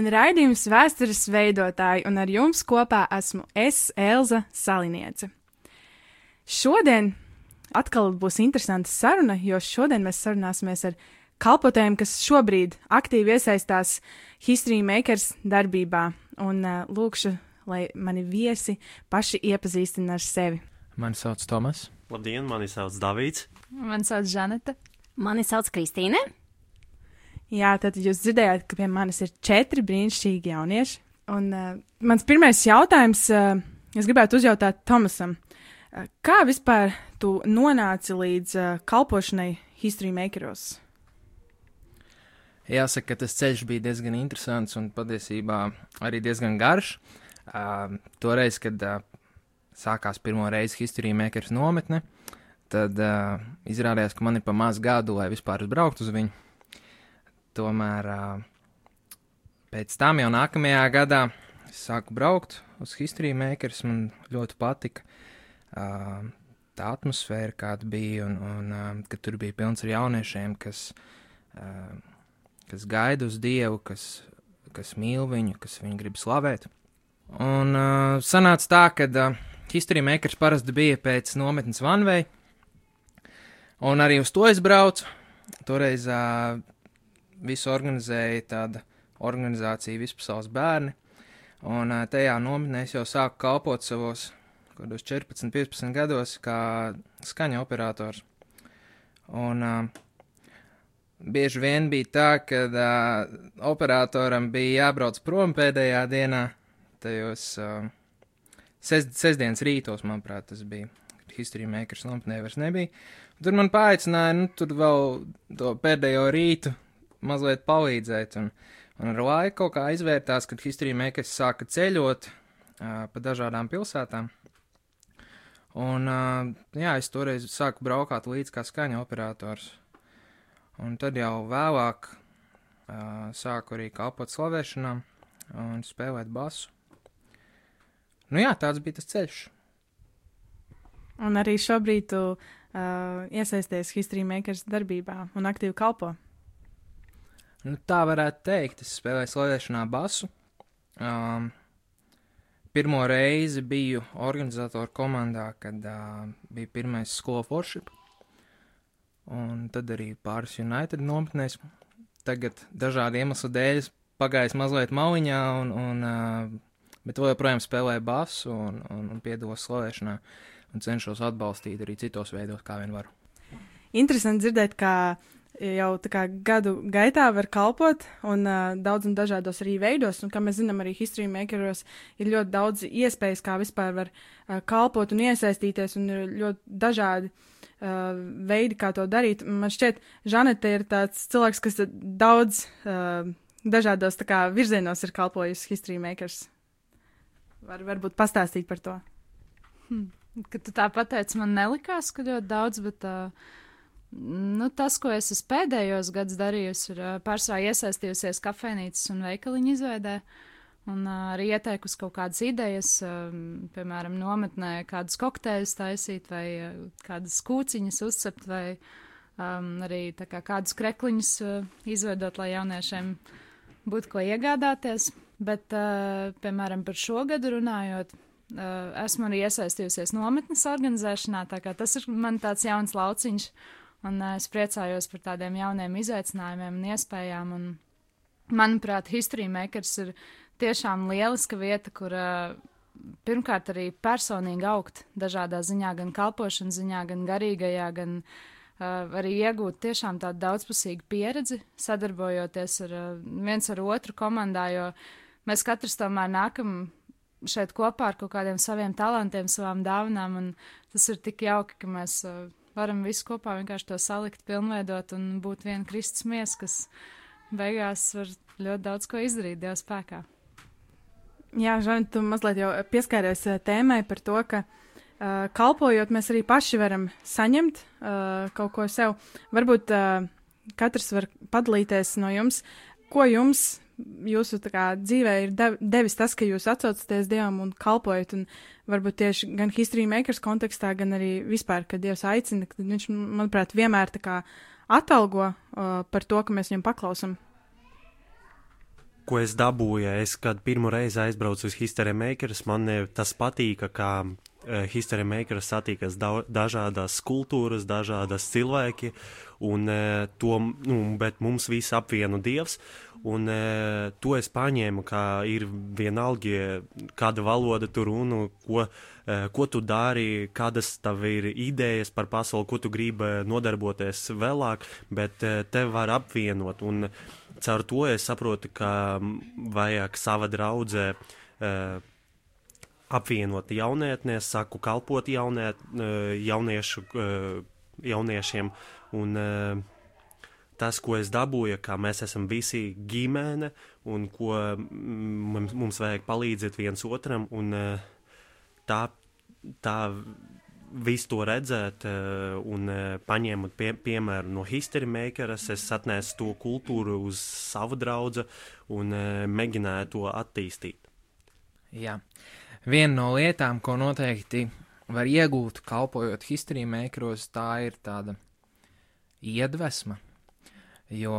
skan raidījums vēstures veidotāji, un ar jums kopā esmu es, Elza Saliniece. Šodien atkal būs interesanta saruna, jo šodien mēs sarunāsimies ar kalpotājiem, kas šobrīd aktīvi iesaistās History Makers darbībā, un uh, lūkšu, lai mani viesi paši iepazīstina ar sevi. Mani sauc Tomas. Labdien, mani sauc Davīds. Mani sauc Žaneta. Mani sauc Kristīne. Jā, tad jūs dzirdējāt, ka pie manis ir četri brīnišķīgi jaunieši. Un uh, mans pirmais jautājums, uh, es gribētu uzjautāt Tomasam, uh, kā vispār tu nonāci līdz uh, kalpošanai History Makeros? Jāsaka, ka tas ceļš bija diezgan interesants un patiesībā arī diezgan garš. Uh, toreiz, kad uh, sākās pirmo reizi History Makers nometne, tad uh, izrādījās, ka man ir pa maz gadu, lai vispār uzbrauktu uz viņu. Tomēr pēc tam jau nākamajā gadā es sāku braukt uz History Makers, man ļoti patika tā atmosfēra, kāda bija, un, un ka tur bija pilns ar jauniešiem, kas, kas gaida uz Dievu, kas, kas mīl viņu, kas viņu grib slavēt. Un uh, sanāca tā, ka uh, History Makers parasti bija pēc nometnes Vanvei, un arī uz to es braucu. Toreiz uh, visu organizēja tāda organizācija Vispasaules bērni, un tajā nometnē es jau sāku kalpot savos kādos 14, 15 gados kā skaņa operators. Un uh, bieži vien bija tā, ka uh, operatoram bija jābrauc prom pēdējā dienā, tajos uh, Sest, sestdienas rītos, manuprāt, tas bija. History Makers nometnē vairs nebija. Tur man paaicināja, nu, tur vēl to pēdējo rītu mazliet palīdzēt. Un, un ar laiku kaut kā izvērtās, kad History Makers sāka ceļot uh, pa dažādām pilsētām. Un, uh, jā, es toreiz sāku braukāt līdz kā skaņa operators. Un tad jau vēlāk uh, sāku arī kalpot slavēšanām un spēlēt basu. Nu jā, tāds bija tas ceļš. Un arī šobrīd tu uh, iesaisties History Makers darbībā un aktīvi kalpo. Nu, tā varētu teikt. Es spēlēju slavēšanā basu. Um, pirmo reizi biju organizatoru komandā, kad uh, bija pirmais of Worship. Un tad arī pāris United nometnēs. Tagad dažādu iemeslu dēļ pagājis mazliet maliņā un, un uh, bet vēl joprojām spēlēju basu un, un, un piedalos slavēšanā un cenšos atbalstīt arī citos veidos, kā vien varu. Interesanti dzirdēt, kā jau kā gadu gaitā var kalpot un uh, daudz un dažādos arī veidos, un kā mēs zinām, arī History Makeros ir ļoti daudz iespējas, kā vispār var uh, kalpot un iesaistīties, un ir ļoti dažādi uh, veidi, kā to darīt. Man šķiet, Žanete ir tāds cilvēks, kas daudz uh, dažādos kā, virzienos ir kalpojusi History Makers. Var, varbūt pastāstīt par to. Hmm. Kad tu tā pateici, man nelikās, ka ļoti daudz, bet uh, nu, tas, ko es pēdējos gados darījusi, ir uh, pārsvarā iesaistījusies kafejnīcas un veikaliņu izveidē. Un uh, arī ieteikusi kaut kādas idejas, piemēram, nometnē kādus kokteļus taisīt vai uh, kādas kūciņas uzcept vai um, arī kā, kādus krekliņus uh, izveidot, lai jauniešiem būtu ko iegādāties. Bet, uh, piemēram, par šo gadu runājot, uh, esmu arī iesaistījusies nometnes organizēšanā, tā kā tas ir man tāds jauns lauciņš, un uh, es priecājos par tādiem jauniem izaicinājumiem un iespējām. Un, manuprāt, History Makers ir tiešām lieliska vieta, kur uh, pirmkārt arī personīgi augt dažādā ziņā, gan kalpošanas ziņā, gan garīgajā, gan uh, arī iegūt tiešām tādu daudzpusīgu pieredzi, sadarbojoties ar uh, viens ar otru komandā, jo mēs katrs tomēr nākam šeit kopā ar kaut kādiem saviem talantiem, savām dāvanām, un tas ir tik jauki, ka mēs uh, varam visu kopā vienkārši to salikt, pilnveidot un būt viena Kristus mies, kas beigās var ļoti daudz ko izdarīt Dieva spēkā. Jā, Žan, tu mazliet jau pieskāries uh, tēmai par to, ka uh, kalpojot, mēs arī paši varam saņemt uh, kaut ko sev. Varbūt uh, katrs var padalīties no jums, ko jums jūsu kā, dzīvē ir dev, devis tas, ka jūs atsaucaties Dievam un kalpojat, un varbūt tieši gan History Makers kontekstā, gan arī vispār, kad Dievs aicina, tad viņš, manuprāt, vienmēr tā kā atalgo uh, par to, ka mēs viņam paklausam. ko es dabūju, es, kad pirmo reizi aizbraucu uz History Makers, man eh, tas patīka, kā History Makers satikas da dažādas kultūras, dažādas cilvēki, un uh, to, nu, bet mums viss apvieno Dievs, un uh, to es paņēmu, kā ir vienalga, kāda valoda tu runu, ko, ko tu dari, kādas tav ir idejas par pasauli, ko tu gribi nodarboties vēlāk, bet tev var apvienot, un caur to es saprotu, ka vajag sava draudzē apvienot jaunietnies, saku kalpot jauniet, uh, jauniešu, uh, jauniešiem. Un, uh, tas, ko es dabūju, ka mēs esam visi ģimene un ko mums, mums vajag palīdzēt viens otram, un tā, tā visu to redzēt, un paņēmot pie, piemēru no History Makeras, es atnesu to kultūru uz savu draugu un mēģināju to attīstīt. Jā. Viena no lietām, ko noteikti var iegūt, kalpojot History Makeros, tā ir tāda iedvesma. Jo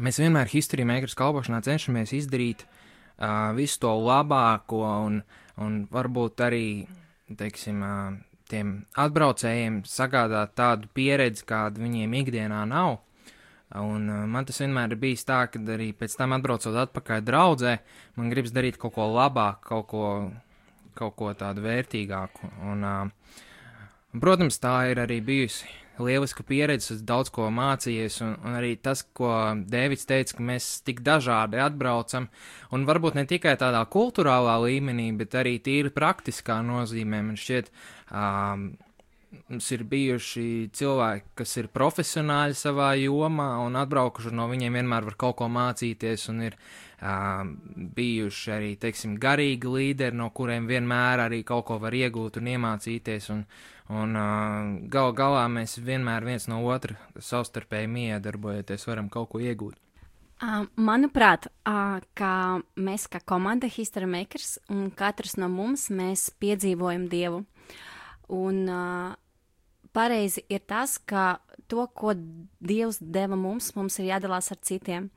mēs vienmēr History Makers kalpošanā cenšamies izdarīt uh, visu to labāko un, un varbūt arī teiksim, tiem atbraucējiem sagādāt tādu pieredzi, kāda viņiem ikdienā nav. Un man tas vienmēr ir bijis tā, ka arī pēc tam atbraucot atpakaļ draudzē, man gribas darīt kaut ko labāku, kaut ko, kaut ko tādu vērtīgāku. Un, protams, tā ir arī bijusi lieliska pieredze, es daudz ko mācījies, un, un arī tas, ko Dēvids teica, ka mēs tik dažādi atbraucam, un varbūt ne tikai tādā kultūrālā līmenī, bet arī tīri praktiskā nozīmē. Man šķiet, um, mums ir bijuši cilvēki, kas ir profesionāļi savā jomā, un atbraukuši no viņiem vienmēr var kaut ko mācīties, un ir uh, bijuši arī, teiksim, garīgi līderi, no kuriem vienmēr arī kaut ko var iegūt un iemācīties, un, Un uh, gal galā mēs vienmēr viens no otra savstarpēji miedarbojoties varam kaut ko iegūt. Manuprāt, kā mēs kā komanda History Makers un katrs no mums, mēs piedzīvojam Dievu. Un uh, pareizi ir tas, ka to, ko Dievs deva mums, mums ir jādalās ar citiem.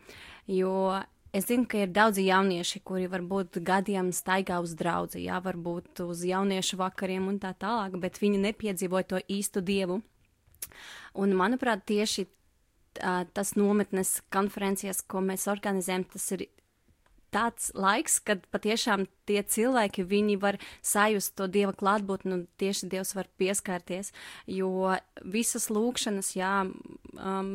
Jo Es zinu, ka ir daudzi jaunieši, kuri varbūt gadiem staigā uz draugu, jā, varbūt uz jauniešu vakariem un tā tālāk, bet viņi nepiedzīvoja to īstu dievu. Un, manuprāt, tieši tas nometnes konferences, ko mēs organizējam, tas ir tāds laiks, kad patiešām tie cilvēki, viņi var sajust to Dieva klātbūtni un tieši Dievs var pieskarties, jo visas lūkšanas, jā, um,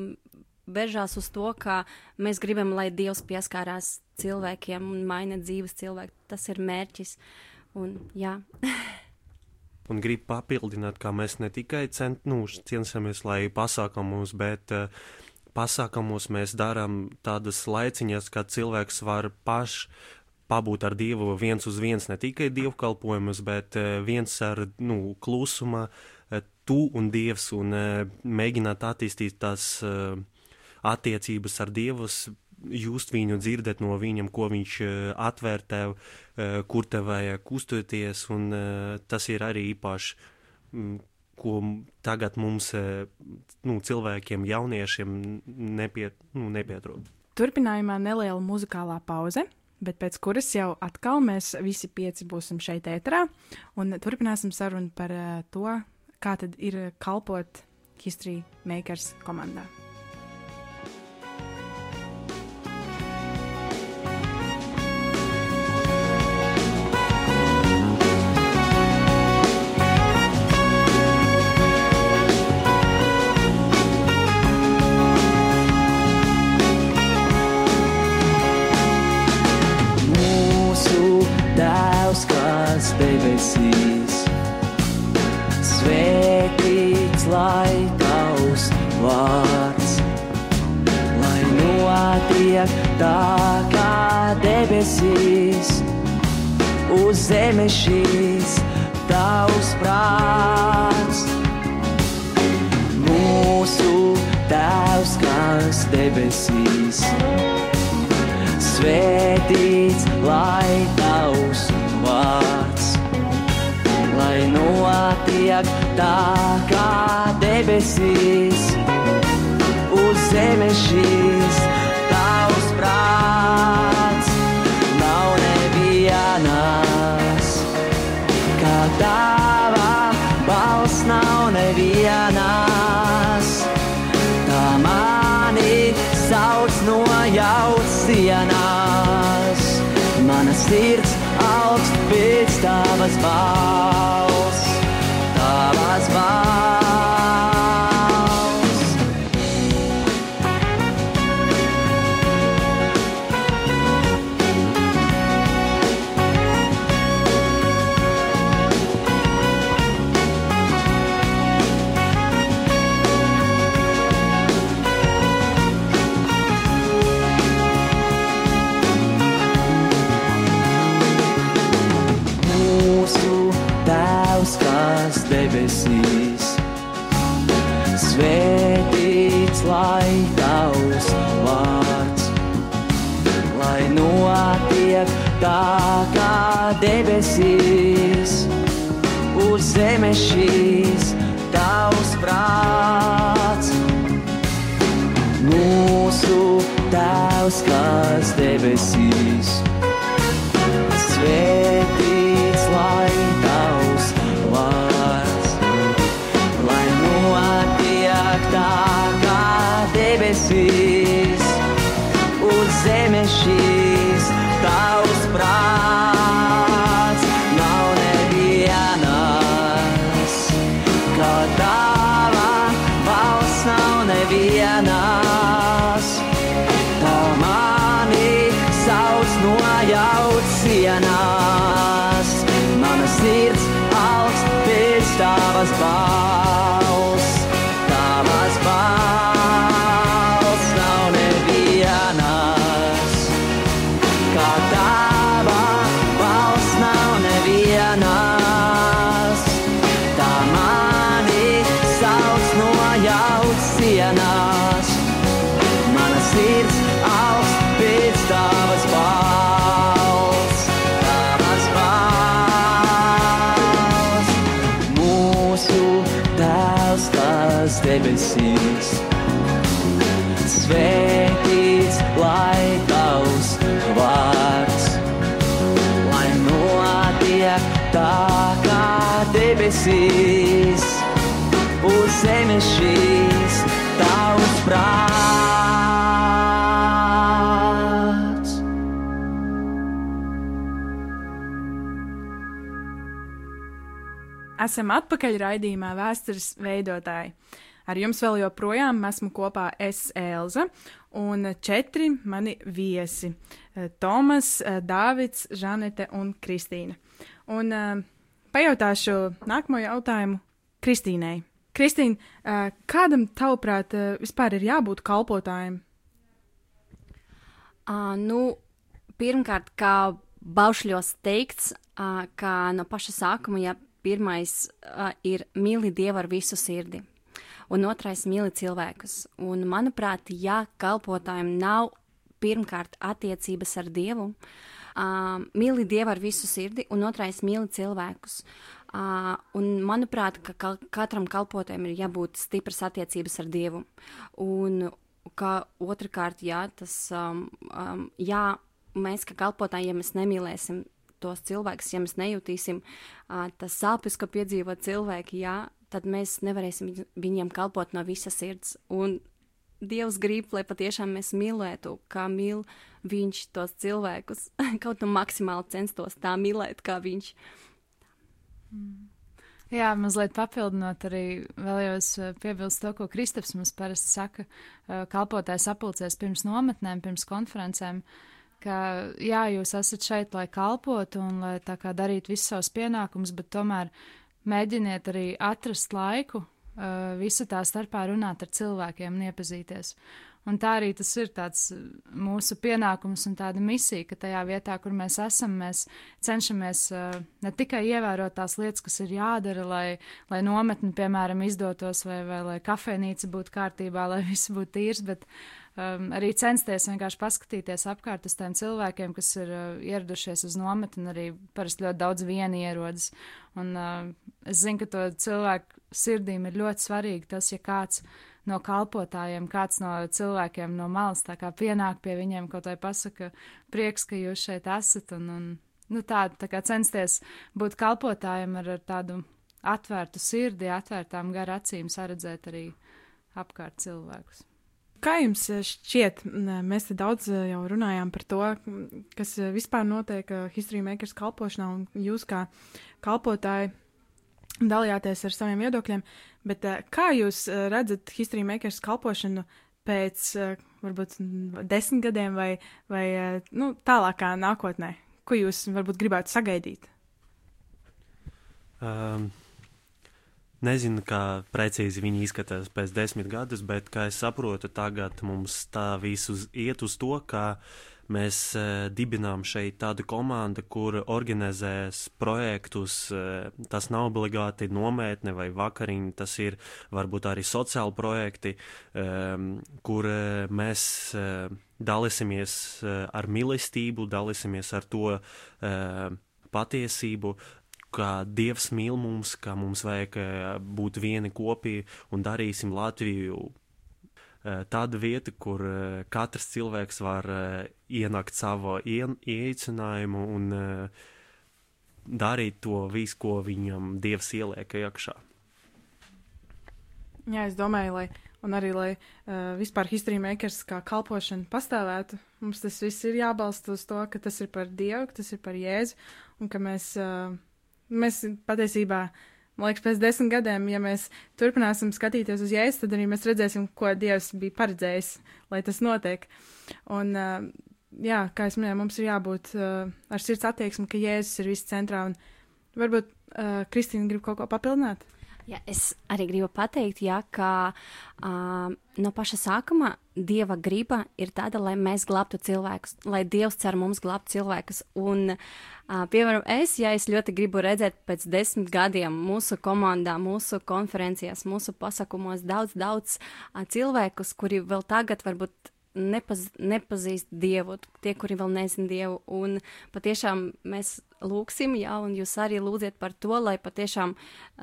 veržās uz to, ka mēs gribam, lai Dievs pieskārās cilvēkiem un maina dzīves cilvēku. Tas ir mērķis. Un, jā. un gribu papildināt, ka mēs ne tikai cent, nu, cenšamies, lai pasākumos, bet uh, pasākumos mēs darām tādas laiciņas, kad cilvēks var pašs pabūt ar Dievu viens uz viens, ne tikai dievkalpojumus, bet uh, viens ar nu, klusumā, uh, tu un Dievs, un uh, mēģināt attīstīt tās attiecības ar Dievu, just viņu, dzirdēt no viņam, ko viņš eh, atvēr tev, eh, kur tev vajag kustoties, un eh, tas ir arī īpaši, mm, ko tagad mums, nu, cilvēkiem, jauniešiem nepie, nu, nepietrūk. Turpinājumā neliela muzikālā pauze. Bet pēc kuras jau atkal mēs visi pieci būsim šeit ēterā un turpināsim sarunu par to, kā tad ir kalpot History Makers komandā. Tā kā debesīs, uz zemes šīs tavs prāts. Mūsu tēvs, kas debesīs, svētīts lai tavs vārds lai notiek tā kā debesīs, uz zemes šīs tava balss nav nevienas. Tā mani sauc no jauts sienās, mana sirds augst pēc tavas balss, uz zemes šīs tavs prāts. Mūsu Tēvs, kas debesīs. Debesīs, uz zemes šīs tavs prāts. Esam atpakaļ raidījumā Vēstures veidotāji. Ar jums vēl joprojām esmu kopā es, Elza, un četri mani viesi - Tomas, Dāvids, Žanete un Kristīna. Un uh, pajautāšu nākamo jautājumu Kristīnai. Kristīna, kādam tavuprāt vispār ir jābūt kalpotājiem? Uh, nu, pirmkārt, kā Baušļos teikts, uh, ka no paša sākuma, ja pirmais uh, ir mīli Dievu ar visu sirdi, un otrais mīli cilvēkus. Un, manuprāt, ja kalpotājiem nav pirmkārt attiecības ar Dievu, uh, mīli Dievu ar visu sirdi, un otrais mīli cilvēkus. Uh, un, manuprāt, ka kal katram kalpotājam ir jābūt stipras attiecības ar Dievu. Un, kā otrkārt, jā, tas, um, um, jā, mēs kā kalpotāji, ja mēs nemīlēsim tos cilvēkus, ja mēs nejūtīsim uh, tas sāpes, ko piedzīvo cilvēki, jā, tad mēs nevarēsim viņ- viņiem kalpot no visas sirds. Un Dievs grib, lai patiešām mēs mīlētu, kā mīl viņš tos cilvēkus, kaut nu maksimāli censtos tā mīlēt, kā viņš. Jā, mazliet papildinot, arī vēlējos eh, piebilst to, ko Kristaps mums parasti saka, eh, kalpotājs apulcēs pirms nometnēm, pirms konferencēm, ka jā, jūs esat šeit, lai kalpotu un lai tā kā darītu visus savus pienākumus, bet tomēr mēģiniet arī atrast laiku eh, visu tā starpā runāt ar cilvēkiem un iepazīties. Un tā arī tas ir uh, mūsu pienākums un tāda misija, ka tajā vietā, kur mēs esam, mēs cenšamies uh, ne tikai ievērot tās lietas, kas ir jādara, lai, lai nometni, piemēram, izdotos, vai, vai lai kafejnīca būtu kārtībā, lai viss būtu tīrs, bet um, arī censties vienkārši paskatīties apkārt uz tiem cilvēkiem, kas ir uh, ieradušies uz nometni, un arī parasti ļoti daudz vieni ierodas. Un uh, es zinu, ka to cilvēku sirdīm ir ļoti svarīgi tas, ja kāds no kalpotājiem, kāds no cilvēkiem no malas tā kā pienāk pie viņiem, kaut vai pasaka, prieks, ka jūs šeit esat, un, un nu, tā, tā kā censties būt kalpotājiem ar, ar tādu atvērtu sirdi, atvērtām gar acīm, saredzēt arī apkārt cilvēkus. Kā jums eh, šķiet, mēs te daudz eh, jau runājām par to, kas eh, vispār notiek History Makers kalpošanā, un jūs kā kalpotāji dalījāties ar saviem viedokļiem, bet kā jūs redzat History Makers kalpošanu pēc varbūt desmit gadiem vai, vai nu, tālākā nākotnē? Ko jūs varbūt gribētu sagaidīt? Um, Nezinu, kā precīzi viņi izskatās pēc desmit gadus, bet, kā es saprotu, tagad mums tā visu iet uz to, ka mēs e, dibinām šeit tādu komandu, kur organizēs projektus. E, tas nav obligāti nometne vai vakariņa, tas ir varbūt arī sociāli projekti, e, kur e, mēs. E, Dalīsimies e, ar mīlestību, dalīsimies ar to patiesību, ka Dievs mīl mums, ka mums vajag eh, būt vieni kopīgi un darīsim Latviju eh, tāda vieta, kur eh, katrs cilvēks var ienākt savu ieicinājumu un darīt to visu, ko viņam Dievs ieliek iekšā. Jā, es domāju, lai, un arī, lai uh, vispār history makers kā kalpošana pastāvētu, mums tas viss ir jābalsta uz to, ka tas ir par Dievu, ka tas ir par Jēzu, un ka mēs uh, Mēs patiesībā, man liekas, pēc desmit gadiem, ja mēs turpināsim skatīties uz jēzu, tad arī mēs redzēsim, ko Dievs bija paredzējis, lai tas notiek. Un, uh, jā, kā es minēju, mums ir jābūt uh, ar sirds attieksmi, ka Jēzus ir viss centrā. Un varbūt uh, Kristīna grib kaut ko papildināt? Ja, es arī gribu pateikt, ja, ka uh, no paša sākuma Dieva griba ir tāda, lai mēs glābtu cilvēkus, lai Dievs cer mums glābt cilvēkus. Un, uh, piemēram, es, ja es ļoti gribu redzēt pēc desmit gadiem mūsu komandā, mūsu konferencijās, mūsu pasakumos daudz, daudz uh, cilvēkus, kuri vēl tagad varbūt nepaz, nepazīst Dievu, tie, kuri vēl nezina Dievu. Un patiešām mēs lūgsim, jā, un jūs arī lūdziet par to, lai patiešām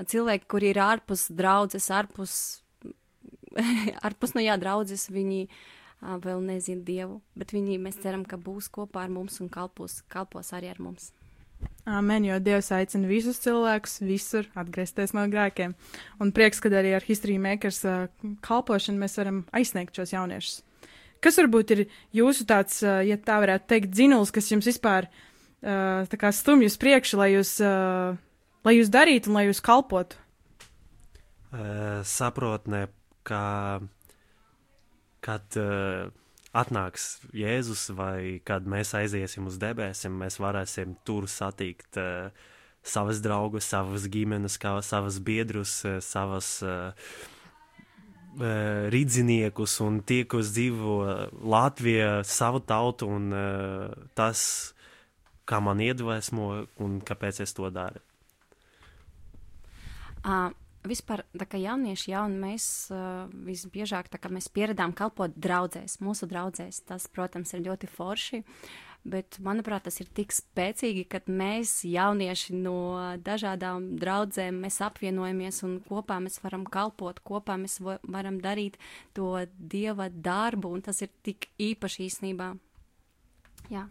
cilvēki, kuri ir ārpus draudzes, ārpus, ārpus no jā, draudzes, viņi a, vēl nezina Dievu, bet viņi, mēs ceram, ka būs kopā ar mums un kalpos, kalpos arī ar mums. Amen, jo Dievs aicina visus cilvēkus visur atgriezties no grēkiem. Un prieks, ka arī ar History Makers uh, kalpošanu mēs varam aizsniegt šos jauniešus. Kas varbūt ir jūsu tāds, ja tā varētu teikt, dzinuls, kas jums vispār tā kā stumj uz priekšu, lai jūs, lai jūs darītu un lai jūs kalpotu? Saprotnē, ka kad uh, atnāks Jēzus vai kad mēs aiziesim uz debesīm, mēs varēsim tur satikt uh, savas draugus, savas ģimenes, kā, savas biedrus, uh, savas uh, uh, rīdziniekus un tie, kas dzīvo Latvijā, savu tautu, un uh, tas, kā man iedvesmo un kāpēc es to daru. Uh, vispār, kā jaunieši jauni, mēs uh, visbiežāk, mēs pieredām kalpot draudzēs, mūsu draudzēs, tas, protams, ir ļoti forši. Uh, bet manuprāt, tas ir tik spēcīgi, ka mēs, jaunieši no dažādām draudzēm, mēs apvienojamies un kopā mēs varam kalpot, kopā mēs varam darīt to dieva darbu, un tas ir tik īpaši īstenībā. Jā.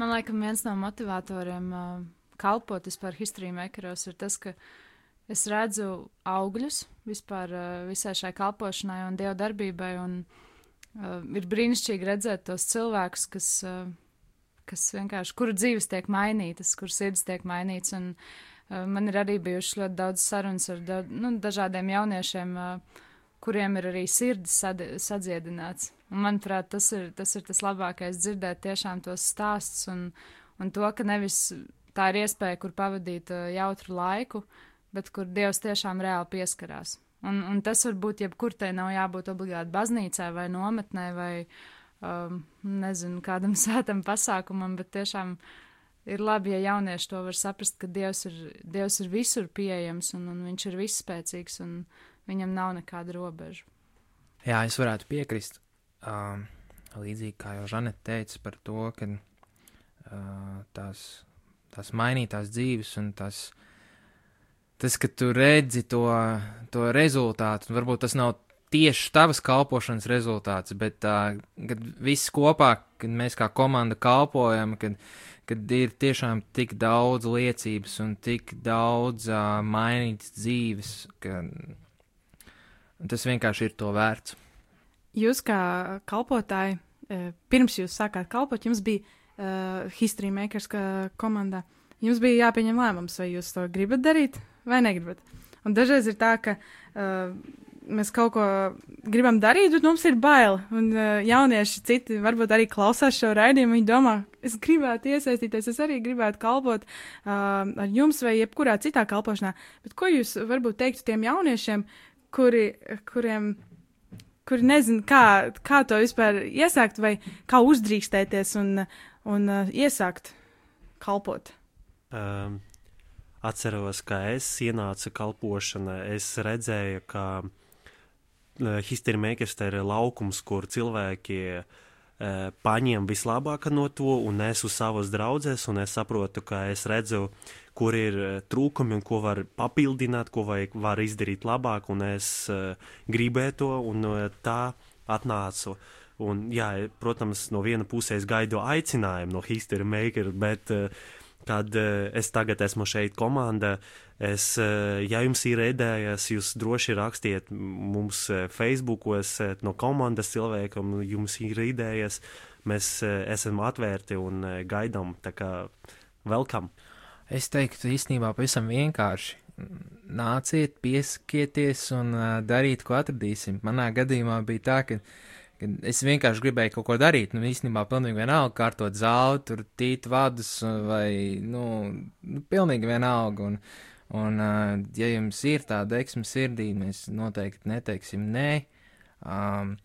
Man liekas, viens no motivatoriem uh, kalpot vispār history makeros ir tas, ka es redzu augļus vispār uh, visai šai kalpošanai un dievu darbībai. Un, Uh, ir brīnišķīgi redzēt tos cilvēkus, kas uh, kas vienkārši, kuru dzīves tiek mainītas, kur sirds tiek mainīts. Un, uh, man ir arī bijušas ļoti daudz sarunas ar da, nu, dažādiem jauniešiem, uh, kuriem ir arī sirds sad, sadziedināts. Un, manuprāt, tas ir, tas ir tas labākais dzirdēt tiešām tos stāstus un, un to, ka nevis tā ir iespēja, kur pavadīt uh, jautru laiku, bet kur Dievs tiešām reāli pieskarās. Un, un tas var būt jebkur, tai nav jābūt obligāti baznīcai vai nometnē vai uh, um, nezinu, kādam svētam pasākumam, bet tiešām ir labi, ja jaunieši to var saprast, ka Dievs ir, Dievs ir visur pieejams un, un viņš ir visspēcīgs un viņam nav nekāda robeža. Jā, es varētu piekrist. Um, līdzīgi kā jau Žanete teica par to, ka uh, tās, tās mainītās dzīves un tas, tas, ka tu redzi to, to rezultātu, un varbūt tas nav tieši tavas kalpošanas rezultāts, bet uh, kad viss kopā, kad mēs kā komanda kalpojam, kad, kad ir tiešām tik daudz liecības un tik daudz uh, mainītas dzīves, ka tas vienkārši ir to vērts. Jūs kā kalpotāji, pirms jūs sākāt kalpot, jums bija uh, History Makers komanda. Jums bija jāpieņem lēmums, vai jūs to gribat darīt vai negribat. Un dažreiz ir tā, ka uh, mēs kaut ko gribam darīt, bet mums ir bail. Un uh, jaunieši citi varbūt arī klausās šo raidījumu. Viņi domā, es gribētu iesaistīties, es arī gribētu kalpot uh, ar jums vai jebkurā citā kalpošanā. Bet ko jūs varbūt teiktu tiem jauniešiem, kuri, kuriem kuri nezina, kā, kā to vispār iesākt, vai kā uzdrīkstēties un, un uh, iesākt kalpot. Um, atceros, ka es ienācu kalpošanā, es redzēju, ka uh, Histermakers ir laukums, kur cilvēki uh, paņem vislabāko no to un nesu savas draudzes, un es saprotu, ka es redzu, kur ir trūkumi un ko var papildināt, ko vajag, var izdarīt labāk, un es gribēju to, un tā atnācu. Un, jā, protams, no viena puses es gaidu aicinājumu no History Maker, bet uh, kad uh, es tagad esmu šeit komanda, es, uh, ja jums ir idejas, jūs droši rakstiet mums uh, Facebookos uh, no komandas cilvēkam, jums ir idejas, mēs esam atvērti un gaidām, tā kā welcome! Es teiktu, īstenībā pavisam vienkārši. Nāciet, pieskieties un dariet, ko atradīsim. Manā gadījumā bija tā, ka es vienkārši gribēju kaut ko darīt. Nu, īstenībā pilnīgi vienalga, kārtot zāli, tur tīt vadus vai, nu, nu pilnīgi vienalga. Un, un uh, ja jums ir tā deksme sirdī, mēs noteikti neteiksim nē. Um,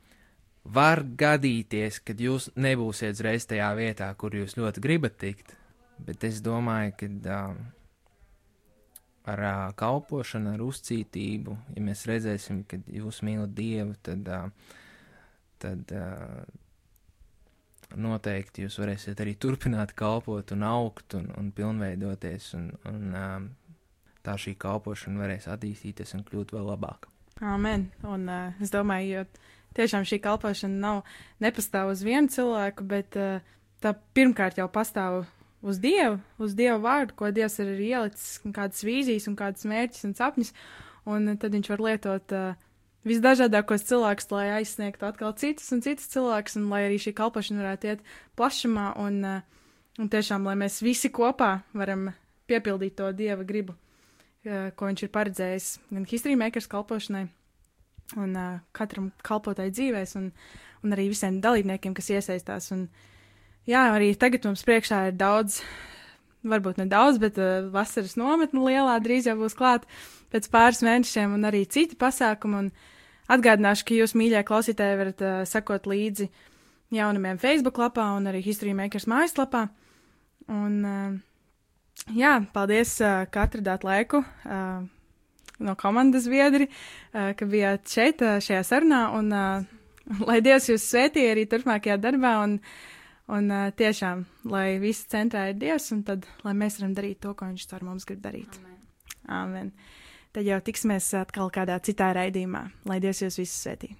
var gadīties, ka jūs nebūsiet reiz tajā vietā, kur jūs ļoti gribat tikt Bet es domāju, ka uh, ar uh, kalpošanu, ar uzcītību, ja mēs redzēsim, ka jūs mīlat Dievu, tad, uh, tad uh, noteikti jūs varēsiet arī turpināt kalpot un augt un, un pilnveidoties, un, un uh, tā šī kalpošana varēs attīstīties un kļūt vēl labāka. Amen. Un uh, es domāju, jo tiešām šī kalpošana nav nepastāv uz vienu cilvēku, bet uh, tā pirmkārt jau pastāv uz Dievu, uz Dievu vārdu, ko Dievs ir ielicis, kādas vīzijas un kādas mērķis un sapņus, un tad viņš var lietot uh, visdažādākos cilvēkus, lai aizsniegtu atkal citus un citus cilvēkus, un lai arī šī kalpošana varētu iet plašumā, un, uh, un tiešām, lai mēs visi kopā varam piepildīt to Dieva gribu, uh, ko viņš ir paredzējis gan History Makers kalpošanai, un uh, katram kalpotāju dzīvēs, un, un arī visiem dalībniekiem, kas iesaistās. Un, jā, arī tagad mums priekšā ir daudz, varbūt ne daudz, bet uh, vasaras nometne lielā drīz jau būs klāt pēc pāris mēnešiem un arī citi pasākumi. Un atgādināšu, ka jūs, mīļie klausītāji, varat uh, sekot līdzi jaunumiem Facebook lapā un arī History Makers mājaslapā. Un, uh, jā, paldies, uh, ka atradāt laiku. Uh, No komandas biedri, uh, ka bijāt šeit, uh, šajā sarunā, un uh, lai Dievs jūs svētīja arī turpmākajā darbā, un Un uh, tiešām, lai visi centrā ir Dievs, un tad, lai mēs varam darīt to, ko Viņš ar mums grib darīt. Amen. Amen. Tad jau tiksimies atkal kādā citā raidījumā. Lai Dievs jūs visus svētī.